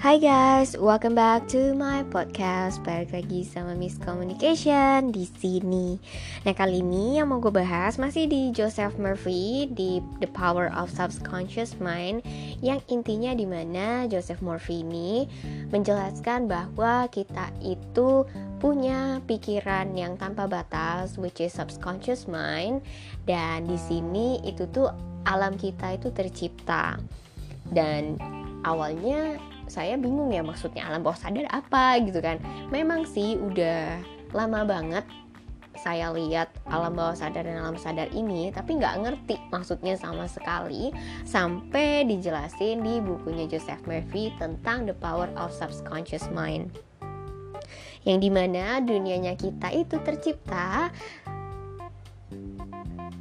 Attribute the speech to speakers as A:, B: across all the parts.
A: Hai guys, welcome back to my podcast. Balik lagi sama Miss Communication di sini. Nah kali ini yang mau gue bahas masih di Joseph Murphy di The Power of Subconscious Mind, yang intinya di mana Joseph Murphy ini menjelaskan bahwa kita itu punya pikiran yang tanpa batas, which is subconscious mind, dan di sini itu tuh alam kita itu tercipta dan awalnya saya bingung ya maksudnya alam bawah sadar apa gitu kan. Memang sih udah lama banget saya lihat alam bawah sadar dan alam sadar ini tapi nggak ngerti maksudnya sama sekali sampai dijelasin di bukunya Joseph Murphy tentang The Power of Subconscious Mind. Yang di mana dunianya kita itu tercipta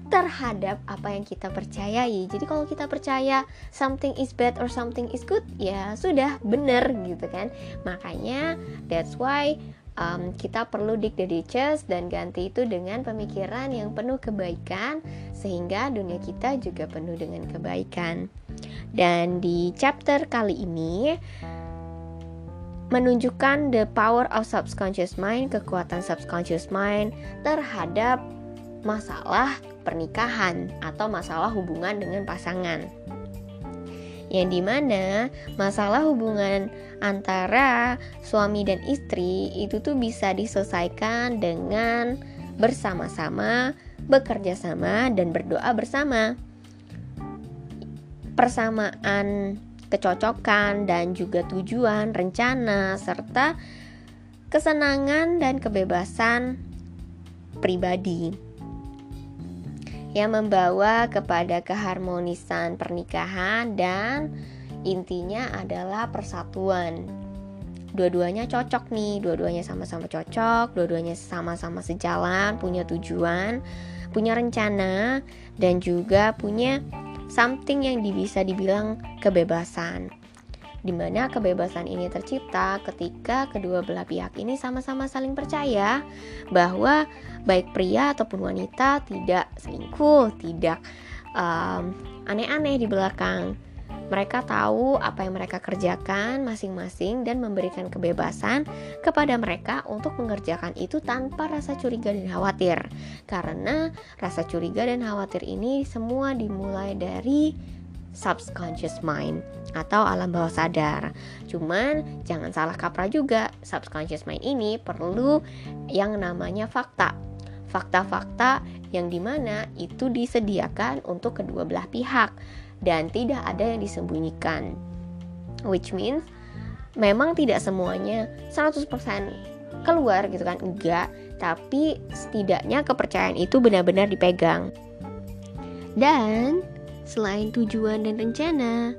A: terhadap apa yang kita percayai. Jadi kalau kita percaya something is bad or something is good, ya sudah benar gitu kan. Makanya that's why um, kita perlu dig the ditches dan ganti itu dengan pemikiran yang penuh kebaikan sehingga dunia kita juga penuh dengan kebaikan. Dan di chapter kali ini menunjukkan the power of subconscious mind, kekuatan subconscious mind terhadap masalah pernikahan atau masalah hubungan dengan pasangan. Yang di mana masalah hubungan antara suami dan istri itu tuh bisa diselesaikan dengan bersama-sama, bekerja sama, dan berdoa bersama. Persamaan kecocokan dan juga tujuan, rencana, serta kesenangan dan kebebasan pribadi yang membawa kepada keharmonisan pernikahan dan intinya adalah persatuan. Dua-duanya cocok nih, dua-duanya sama-sama cocok, dua-duanya sama-sama sejalan, punya tujuan, punya rencana, dan juga punya something yang bisa dibilang kebebasan di mana kebebasan ini tercipta ketika kedua belah pihak ini sama-sama saling percaya bahwa baik pria ataupun wanita tidak selingkuh, tidak aneh aneh-aneh di belakang. Mereka tahu apa yang mereka kerjakan masing-masing dan memberikan kebebasan kepada mereka untuk mengerjakan itu tanpa rasa curiga dan khawatir. Karena rasa curiga dan khawatir ini semua dimulai dari subconscious mind atau alam bawah sadar. Cuman jangan salah kaprah juga, subconscious mind ini perlu yang namanya fakta. Fakta-fakta yang di mana itu disediakan untuk kedua belah pihak dan tidak ada yang disembunyikan. Which means memang tidak semuanya 100% keluar gitu kan, enggak, tapi setidaknya kepercayaan itu benar-benar dipegang. Dan Selain tujuan dan rencana,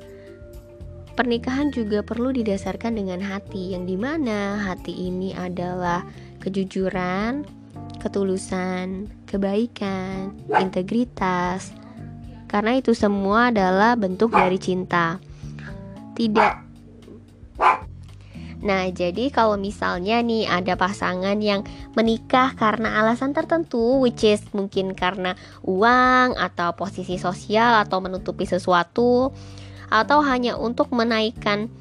A: pernikahan juga perlu didasarkan dengan hati, yang di mana hati ini adalah kejujuran, ketulusan, kebaikan, integritas, karena itu semua adalah bentuk dari cinta. Tidak Nah, jadi kalau misalnya nih ada pasangan yang menikah karena alasan tertentu, which is mungkin karena uang atau posisi sosial atau menutupi sesuatu, atau hanya untuk menaikkan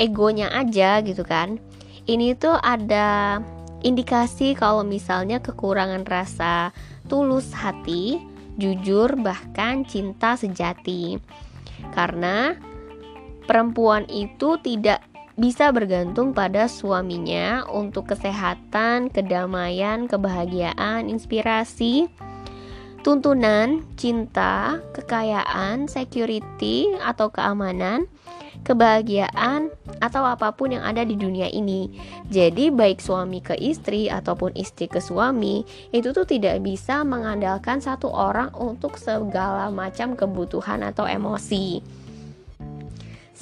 A: egonya aja gitu kan. Ini tuh ada indikasi kalau misalnya kekurangan rasa tulus hati, jujur, bahkan cinta sejati. Karena perempuan itu tidak bisa bergantung pada suaminya untuk kesehatan, kedamaian, kebahagiaan, inspirasi, tuntunan, cinta, kekayaan, security atau keamanan, kebahagiaan atau apa pun yang ada di dunia ini. Jadi baik suami ke istri ataupun istri ke suami itu tuh tidak bisa mengandalkan satu orang untuk segala macam kebutuhan atau emosi.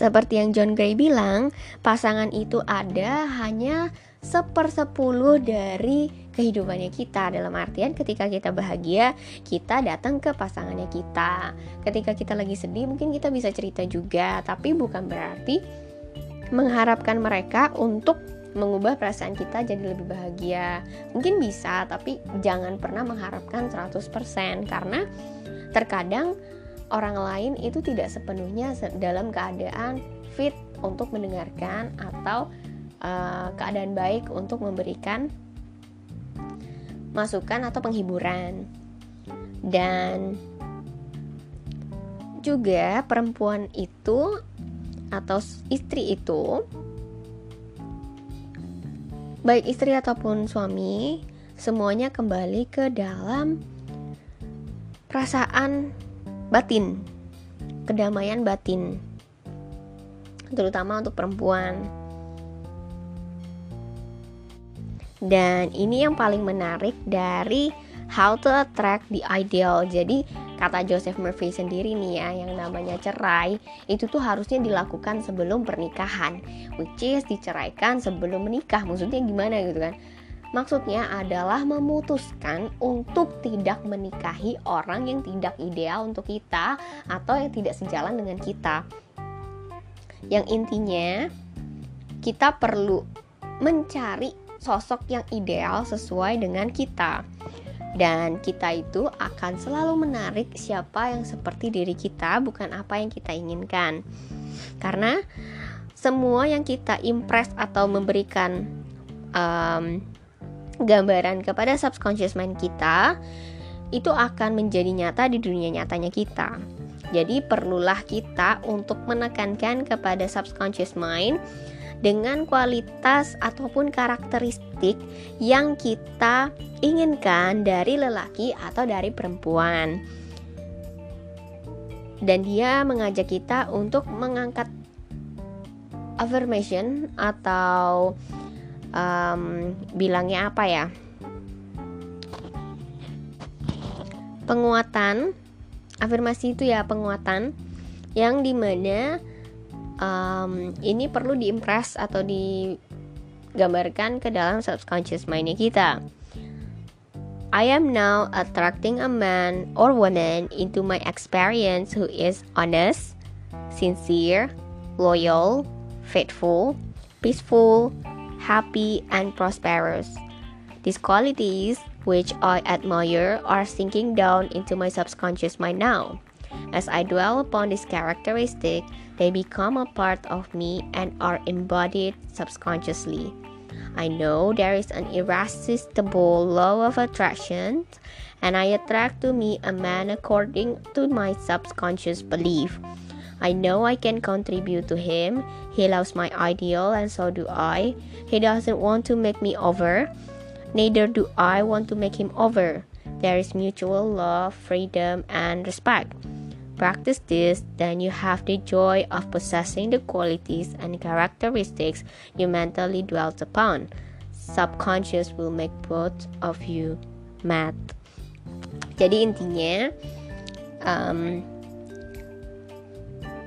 A: Seperti yang John Gray bilang, pasangan itu ada hanya sepersepuluh dari kehidupannya kita. Dalam artian ketika kita bahagia kita datang ke pasangannya kita. Ketika kita lagi sedih mungkin kita bisa cerita juga. Tapi bukan berarti mengharapkan mereka untuk mengubah perasaan kita jadi lebih bahagia. Mungkin bisa tapi jangan pernah mengharapkan 100% karena terkadang orang lain itu tidak sepenuhnya dalam keadaan fit untuk mendengarkan atau uh, keadaan baik untuk memberikan masukan atau penghiburan. Dan juga perempuan itu atau istri itu baik istri ataupun suami semuanya kembali ke dalam perasaan batin. Kedamaian batin. Terutama untuk perempuan. Dan ini yang paling menarik dari how to attract the ideal. Jadi kata Joseph Murphy sendiri nih ya yang namanya cerai itu tuh harusnya dilakukan sebelum pernikahan. Which is diceraikan sebelum menikah. Maksudnya gimana gitu kan Maksudnya adalah memutuskan untuk tidak menikahi orang yang tidak ideal untuk kita atau yang tidak sejalan dengan kita. Yang intinya, kita perlu mencari sosok yang ideal sesuai dengan kita dan kita itu akan selalu menarik siapa yang seperti diri kita, bukan apa yang kita inginkan. Karena semua yang kita impress atau memberikan um, gambaran kepada subconscious mind kita itu akan menjadi nyata di dunia nyatanya kita. Jadi perlulah kita untuk menekankan kepada subconscious mind dengan kualitas ataupun karakteristik yang kita inginkan dari lelaki atau dari perempuan. Dan dia mengajak kita untuk mengangkat affirmation atau um, bilangnya apa ya? Penguatan afirmasi itu ya penguatan yang di mana um, ini perlu diimpress atau digambarkan ke dalam subconscious mindnya kita. I am now attracting a man or woman into my experience who is honest, sincere, loyal, faithful, peaceful, happy, and prosperous. These qualities, which I admire, are sinking down into my subconscious mind now. As I dwell upon this characteristic, they become a part of me and are embodied subconsciously. I know there is an irresistible law of attraction, and I attract to me a man according to my subconscious belief. I know I can contribute to him. He loves my ideal, and so do I. He doesn't want to make me over, neither do I want to make him over. There is mutual love, freedom, and respect. Practice this, then you have the joy of possessing the qualities and characteristics you mentally dwelt upon. Subconscious will make both of you mad. Jadi intinya, um,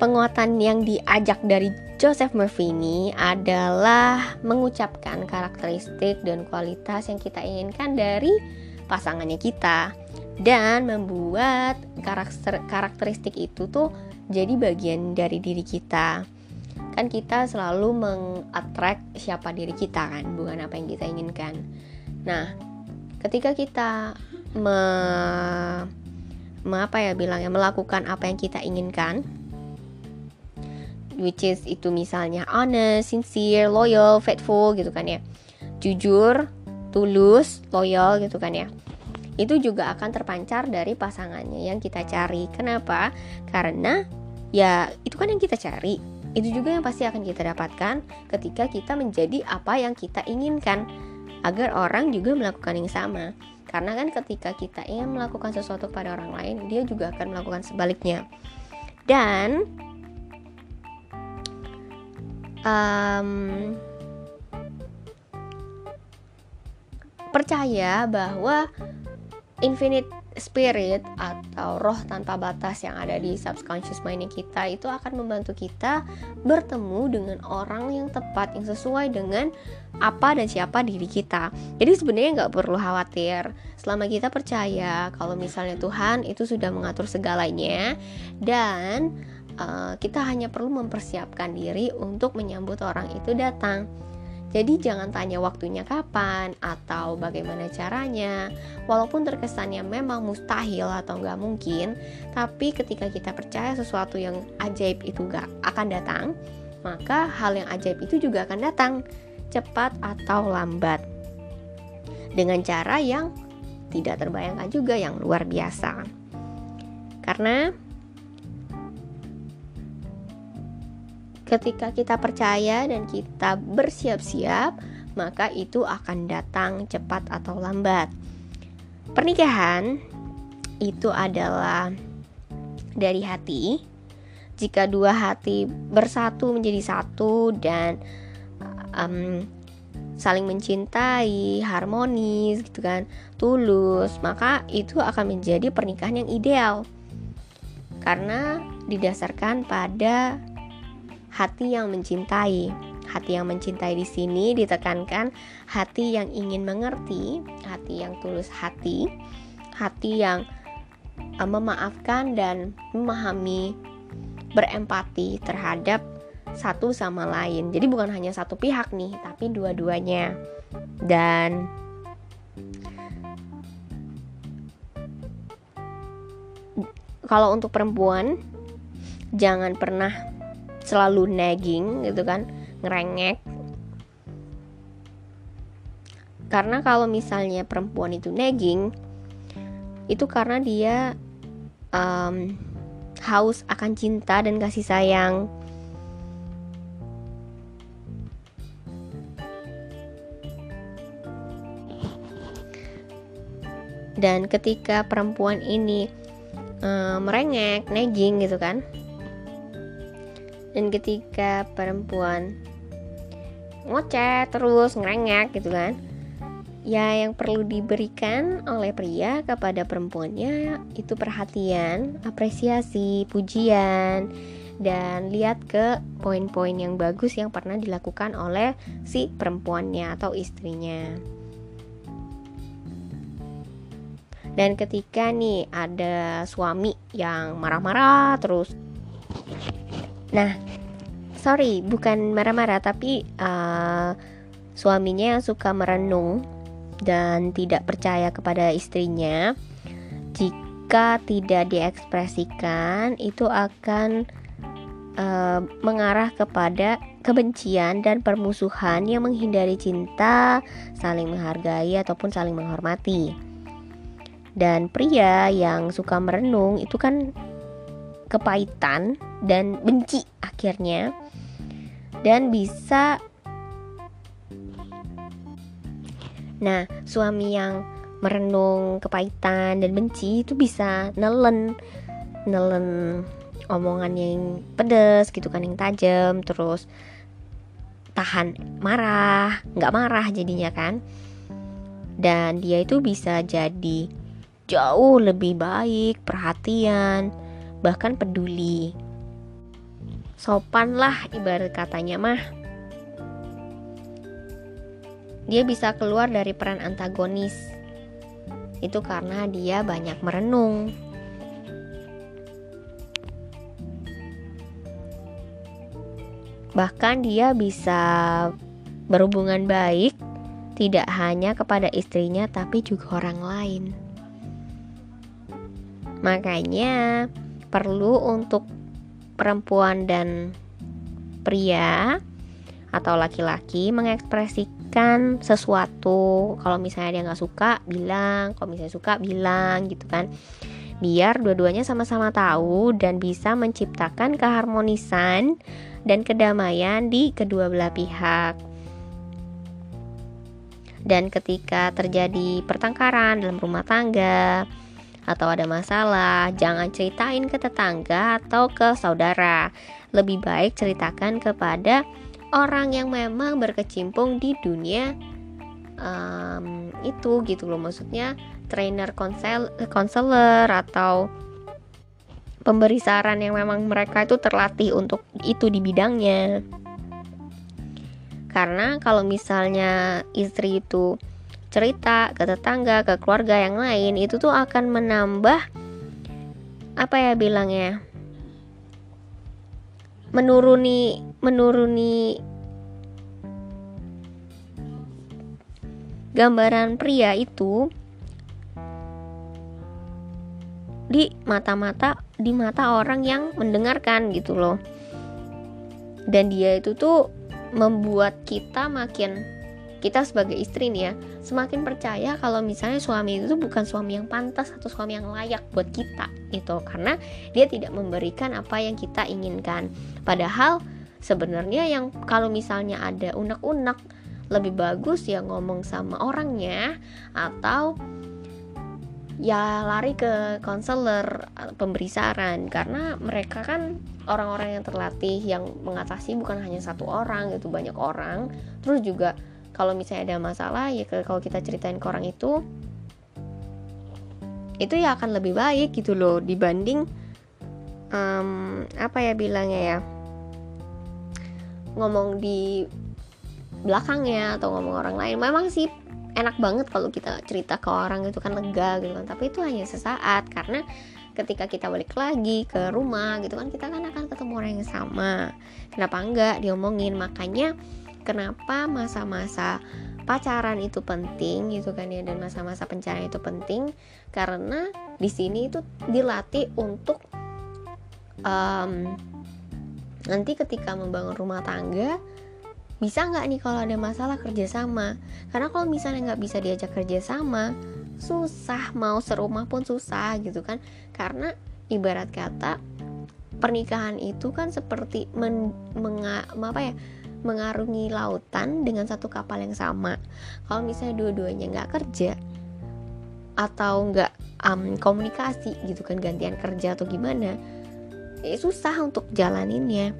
A: penguatan yang diajak dari Joseph Murphy ini adalah mengucapkan karakteristik dan kualitas yang kita inginkan dari pasangannya kita. Dan membuat karakter karakteristik itu tuh jadi bagian dari diri kita. Kan kita selalu mengattract siapa diri kita kan bukan apa yang kita inginkan. Nah ketika kita me, me apa ya bilangnya melakukan apa yang kita inginkan which is itu misalnya honest, sincere, loyal, faithful gitu kan ya jujur, tulus, loyal gitu kan ya itu juga akan terpancar dari pasangannya yang kita cari. Kenapa? Karena ya itu kan yang kita cari. Itu juga yang pasti akan kita dapatkan ketika kita menjadi apa yang kita inginkan agar orang juga melakukan yang sama. Karena kan ketika kita ingin melakukan sesuatu pada orang lain, dia juga akan melakukan sebaliknya. Dan um, percaya bahwa infinite spirit atau roh tanpa batas yang ada di subconscious mind kita itu akan membantu kita bertemu dengan orang yang tepat yang sesuai dengan apa dan siapa diri kita. Jadi sebenarnya nggak perlu khawatir. Selama kita percaya kalau misalnya Tuhan itu sudah mengatur segalanya dan uh, kita hanya perlu mempersiapkan diri untuk menyambut orang itu datang jadi jangan tanya waktunya kapan atau bagaimana caranya. Walaupun terkesannya memang mustahil atau nggak mungkin, tapi ketika kita percaya sesuatu yang ajaib itu nggak akan datang, maka hal yang ajaib itu juga akan datang cepat atau lambat dengan cara yang tidak terbayangkan juga yang luar biasa. Karena ketika kita percaya dan kita bersiap-siap, maka itu akan datang cepat atau lambat. Pernikahan itu adalah dari hati. Jika dua hati bersatu menjadi satu dan um, saling mencintai, harmonis gitu kan, tulus, maka itu akan menjadi pernikahan yang ideal. Karena didasarkan pada hati yang mencintai. Hati yang mencintai di sini ditekankan hati yang ingin mengerti, hati yang tulus hati, hati yang uh, memaafkan dan memahami, berempati terhadap satu sama lain. Jadi bukan hanya satu pihak nih, tapi dua-duanya. Dan kalau untuk perempuan jangan pernah selalu nagging gitu kan, ngerengek. Karena kalau misalnya perempuan itu nagging, itu karena dia um, haus akan cinta dan kasih sayang dan ketika perempuan ini uh, merengek, nagging gitu kan dan ketika perempuan ngoceh terus ngerengek gitu kan ya yang perlu diberikan oleh pria kepada perempuannya itu perhatian, apresiasi, pujian dan lihat ke poin-poin yang bagus yang pernah dilakukan oleh si perempuannya atau istrinya. Dan ketika nih ada suami yang marah-marah terus Nah, sorry, bukan marah-marah tapi uh, suaminya yang suka merenung dan tidak percaya kepada istrinya jika tidak diekspresikan itu akan uh, mengarah kepada kebencian dan permusuhan yang menghindari cinta, saling menghargai ataupun saling menghormati. Dan pria yang suka merenung itu kan kepahitan dan benci akhirnya. Dan bisa Nah, suami yang merenung kepahitan dan benci itu bisa nelen nelen omongan yang pedes gitu kan yang tajam terus tahan marah nggak marah jadinya kan. Dan dia itu bisa jadi jauh lebih baik, perhatian, bahkan peduli. Sopan lah ibarat katanya mah. Dia bisa keluar dari peran antagonis. Itu karena dia banyak merenung. Bahkan dia bisa berhubungan baik tidak hanya kepada istrinya tapi juga orang lain. Makanya perlu untuk perempuan dan pria atau laki-laki mengekspresikan sesuatu. Kalau misalnya dia nggak suka bilang. Kalau misalnya suka bilang gitu kan. Biar dua-duanya sama-sama tahu dan bisa menciptakan keharmonisan dan kedamaian di kedua belah pihak. Dan ketika terjadi pertengkaran dalam rumah tangga atau ada masalah, jangan ceritain ke tetangga atau ke saudara. Lebih baik ceritakan kepada orang yang memang berkecimpung di dunia um, itu gitu loh. Maksudnya trainer konsel konselor atau pemberi saran yang memang mereka itu terlatih untuk itu di bidangnya. Karena kalau misalnya istri itu cerita ke tetangga, ke keluarga yang lain itu tuh akan menambah apa ya bilangnya? menuruni menuruni gambaran pria itu di mata-mata di mata orang yang mendengarkan gitu loh. dan dia itu tuh membuat kita makin kita sebagai istri nih ya semakin percaya kalau misalnya suami itu bukan suami yang pantas atau suami yang layak buat kita itu karena dia tidak memberikan apa yang kita inginkan. Padahal sebenarnya yang kalau misalnya ada unek-unek lebih bagus ya ngomong sama orangnya atau ya lari ke konselor pemberi saran. Karena mereka kan orang-orang yang terlatih yang mengatasi bukan hanya satu orang itu banyak orang. Terus juga kalau misalnya ada masalah ya kalau kita ceritain ke orang itu itu ya akan lebih baik gitu loh dibanding um, apa ya bilangnya ya ngomong di belakangnya atau ngomong orang lain. Memang sih enak banget kalau kita cerita ke orang itu kan lega gitu kan. Tapi itu hanya sesaat karena ketika kita balik lagi ke rumah gitu kan kita kan akan ketemu orang yang sama. Kenapa enggak diomongin? Makanya kenapa masa-masa pacaran itu penting gitu kan ya dan masa-masa pencarian itu penting? Karena di sini itu dilatih untuk um, nanti ketika membangun rumah tangga bisa nggak nih kalau ada masalah kerjasama? Karena kalau misalnya nggak bisa diajak kerjasama susah mau serumah pun susah gitu kan? Karena ibarat kata pernikahan itu kan seperti men, menga, apa ya mengarungi lautan dengan satu kapal yang sama. Kalau misalnya dua-duanya nggak kerja atau nggak um, komunikasi gitu kan gantian kerja atau gimana eh, susah untuk jalaninnya.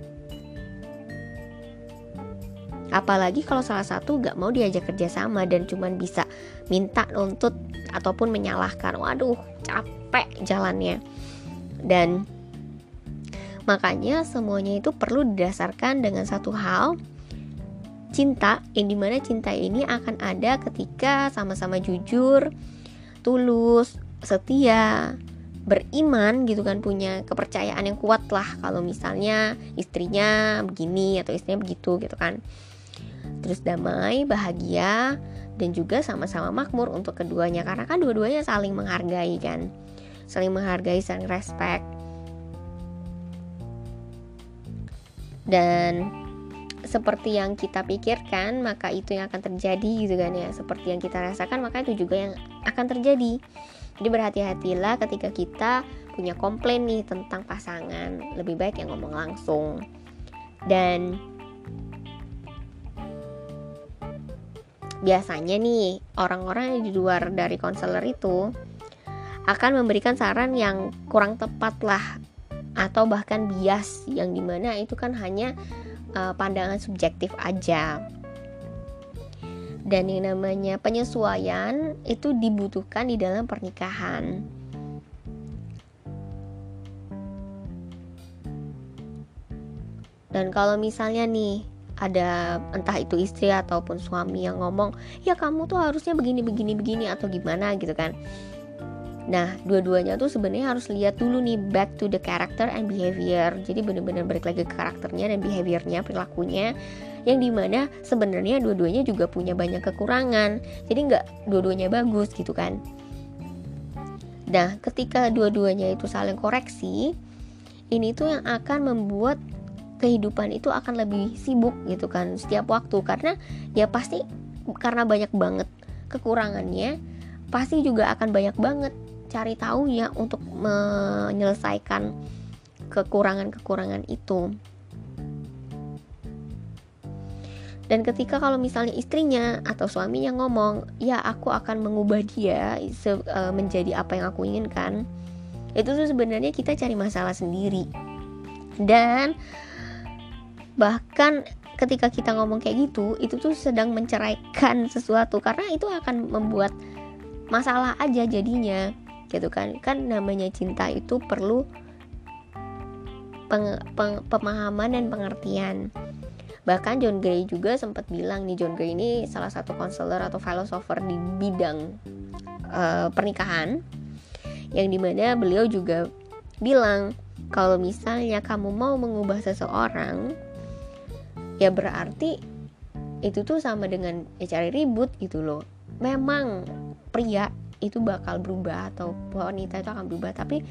A: Apalagi kalau salah satu nggak mau diajak kerja sama dan cuman bisa minta nuntut ataupun menyalahkan. Waduh capek jalannya. Dan makanya semuanya itu perlu didasarkan dengan satu hal cinta yang di mana cinta ini akan ada ketika sama-sama jujur tulus setia beriman gitu kan punya kepercayaan yang kuat lah. Kalau misalnya istrinya begini atau istrinya begitu gitu kan. Terus damai bahagia dan juga sama-sama makmur untuk keduanya. Karena kan dua-duanya saling menghargai kan. Saling menghargai saling respect. Dan seperti yang kita pikirkan maka itu yang akan terjadi gitu kan ya. Seperti yang kita rasakan maka itu juga yang akan terjadi. Jadi berhati-hatilah ketika kita punya komplain nih tentang pasangan. Lebih baik yang ngomong langsung. Dan biasanya nih orang-orang yang di luar dari konselor itu akan memberikan saran yang kurang tepat lah. Atau bahkan bias yang di mana itu kan hanya uh, pandangan subjektif aja dan yang namanya penyesuaian itu dibutuhkan di dalam pernikahan. Dan kalau misalnya nih ada entah itu istri ataupun suami yang ngomong, "Ya kamu tuh harusnya begini begini begini" atau gimana gitu kan. Nah, dua-duanya tuh sebenarnya harus lihat dulu nih back to the character and behavior. Jadi benar-benar balik lagi ke karakternya dan behaviornya, perilakunya yang di mana sebenarnya dua-duanya juga punya banyak kekurangan. Jadi nggak dua-duanya bagus gitu kan. Nah, ketika dua-duanya itu saling koreksi, ini tuh yang akan membuat kehidupan itu akan lebih sibuk gitu kan setiap waktu karena ya pasti karena banyak banget kekurangannya pasti juga akan banyak banget cari tahu ya untuk menyelesaikan kekurangan-kekurangan itu. Dan ketika kalau misalnya istrinya atau suaminya ngomong, "Ya, aku akan mengubah dia e, menjadi apa yang aku inginkan." Itu tuh sebenarnya kita cari masalah sendiri. Dan bahkan ketika kita ngomong kayak gitu, itu tuh sedang menceraikan sesuatu karena itu akan membuat masalah aja jadinya gitu kan. Kan namanya cinta itu perlu peng, peng, pemahaman dan pengertian. Bahkan John Gray juga sempat bilang nih John Gray ini salah satu konselor atau filosofer di bidang uh, pernikahan yang di mana beliau juga bilang kalau misalnya kamu mau mengubah seseorang ya berarti itu tuh sama dengan ya cari ribut gitu loh. Memang pria itu bakal berubah atau wanita itu akan berubah. Tapi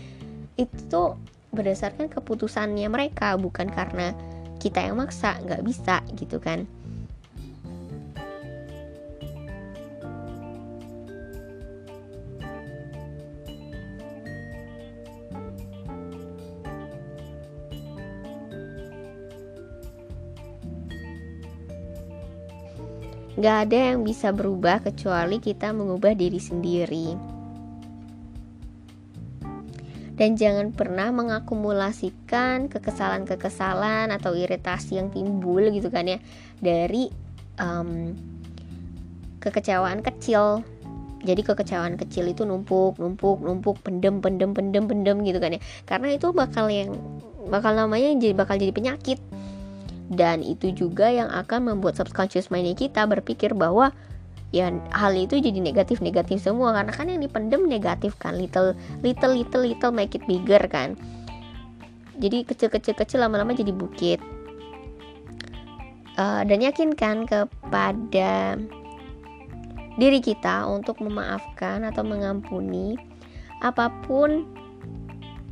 A: itu berdasarkan keputusannya mereka bukan karena kita yang maksa nggak bisa gitu kan Gak ada yang bisa berubah kecuali kita mengubah diri sendiri. Dan jangan pernah mengakumulasikan kekesalan-kekesalan atau iritasi yang timbul gitu kan ya dari um, kekecewaan kecil. Jadi kekecewaan kecil itu numpuk, numpuk, numpuk, pendem, pendem, pendem, pendem gitu kan ya. Karena itu bakal yang bakal namanya jadi bakal jadi penyakit dan itu juga yang akan membuat subconscious mind kita berpikir bahwa ya hal itu jadi negatif negatif semua. Karena kan yang dipendem negatif kan little little little little make it bigger kan. Jadi kecil kecil kecil lama-lama jadi bukit. Uh, dan yakinkan kepada diri kita untuk memaafkan atau mengampuni apa pun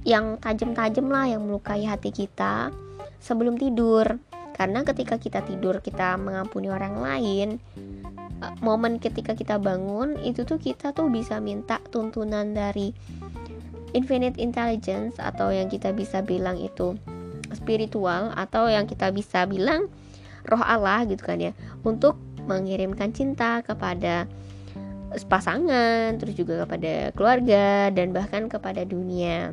A: yang tajam-tajam lah yang melukai hati kita sebelum tidur karena ketika kita tidur kita mengampuni orang lain eh, momen ketika kita bangun itu tuh kita tuh bisa minta tuntunan dari infinite intelligence atau yang kita bisa bilang itu spiritual atau yang kita bisa bilang roh Allah gitu kan ya. Untuk mengirimkan cinta kepada pasangan terus juga kepada keluarga dan bahkan kepada dunia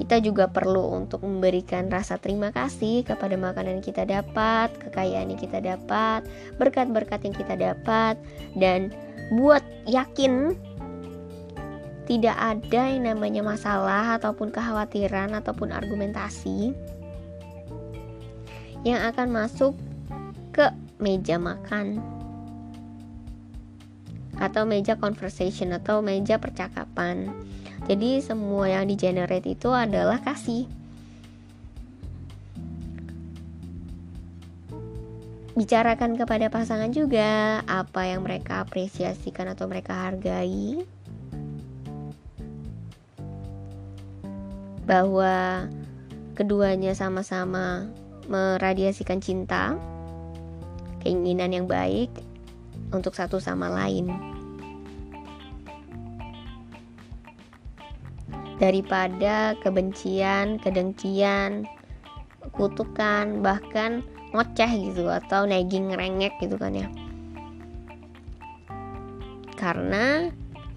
A: kita juga perlu untuk memberikan rasa terima kasih kepada makanan yang kita dapat, kekayaan yang kita dapat, berkat-berkat yang kita dapat, dan buat yakin tidak ada yang namanya masalah ataupun kekhawatiran ataupun argumentasi yang akan masuk ke meja makan atau meja conversation atau meja percakapan jadi semua yang di generate itu adalah kasih bicarakan kepada pasangan juga apa yang mereka apresiasikan atau mereka hargai bahwa keduanya sama-sama meradiasikan cinta keinginan yang baik untuk satu sama lain. Daripada kebencian, kedengkian, kutukan, bahkan ngoceh gitu atau nagging rengek gitu kan ya. Karena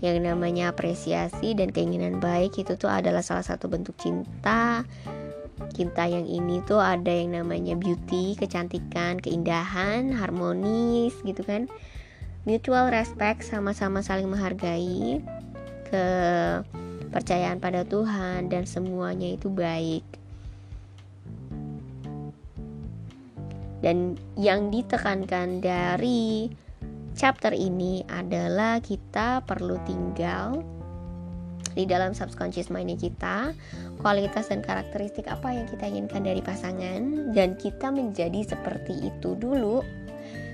A: yang namanya apresiasi dan keinginan baik itu tuh adalah salah satu bentuk cinta. Cinta yang ini tuh ada yang namanya beauty, kecantikan, keindahan, harmonis gitu kan. Mutual respect sama-sama saling menghargai ke percayaan pada Tuhan dan semuanya itu baik. Dan yang ditekankan dari chapter ini adalah kita perlu tinggal di dalam subconscious mind kita kualitas dan karakteristik apa yang kita inginkan dari pasangan dan kita menjadi seperti itu dulu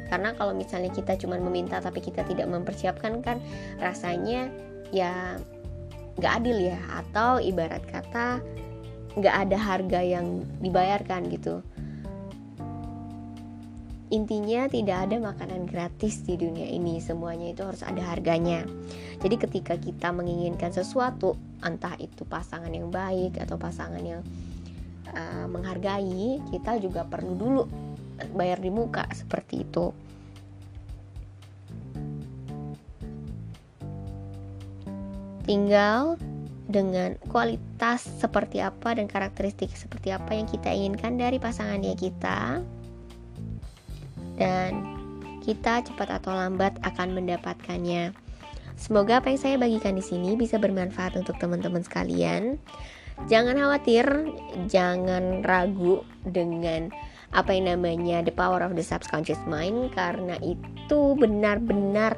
A: karena kalau misalnya kita cuma meminta tapi kita tidak mempersiapkan kan rasanya ya nggak adil ya atau ibarat kata nggak ada harga yang dibayarkan gitu. Intinya tidak ada makanan gratis di dunia ini semuanya itu harus ada harganya. Jadi ketika kita menginginkan sesuatu entah itu pasangan yang baik atau pasangan yang uh, menghargai kita juga perlu dulu bayar di muka seperti itu tinggal dengan kualitas seperti apa dan karakteristik seperti apa yang kita inginkan dari pasangannya kita dan kita cepat atau lambat akan mendapatkannya. Semoga apa yang saya bagikan di sini bisa bermanfaat untuk teman-teman sekalian. Jangan khawatir, jangan ragu dengan apa yang namanya the power of the subconscious mind karena itu benar-benar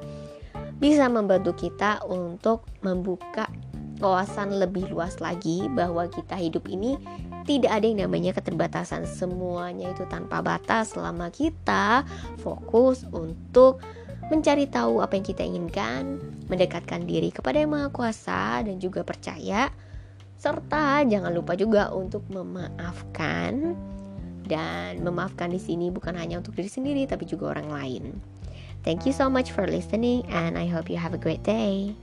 A: bisa membantu kita untuk membuka wawasan lebih luas lagi bahwa kita hidup ini tidak ada yang namanya keterbatasan. Semuanya itu tanpa batas. Selama kita fokus untuk mencari tahu apa yang kita inginkan mendekatkan diri kepada yang maha kuasa dan juga percaya serta jangan lupa juga untuk memaafkan. Dan memaafkan di sini bukan hanya untuk diri sendiri tapi juga orang lain. Thank you so much for listening and I hope you have a great day.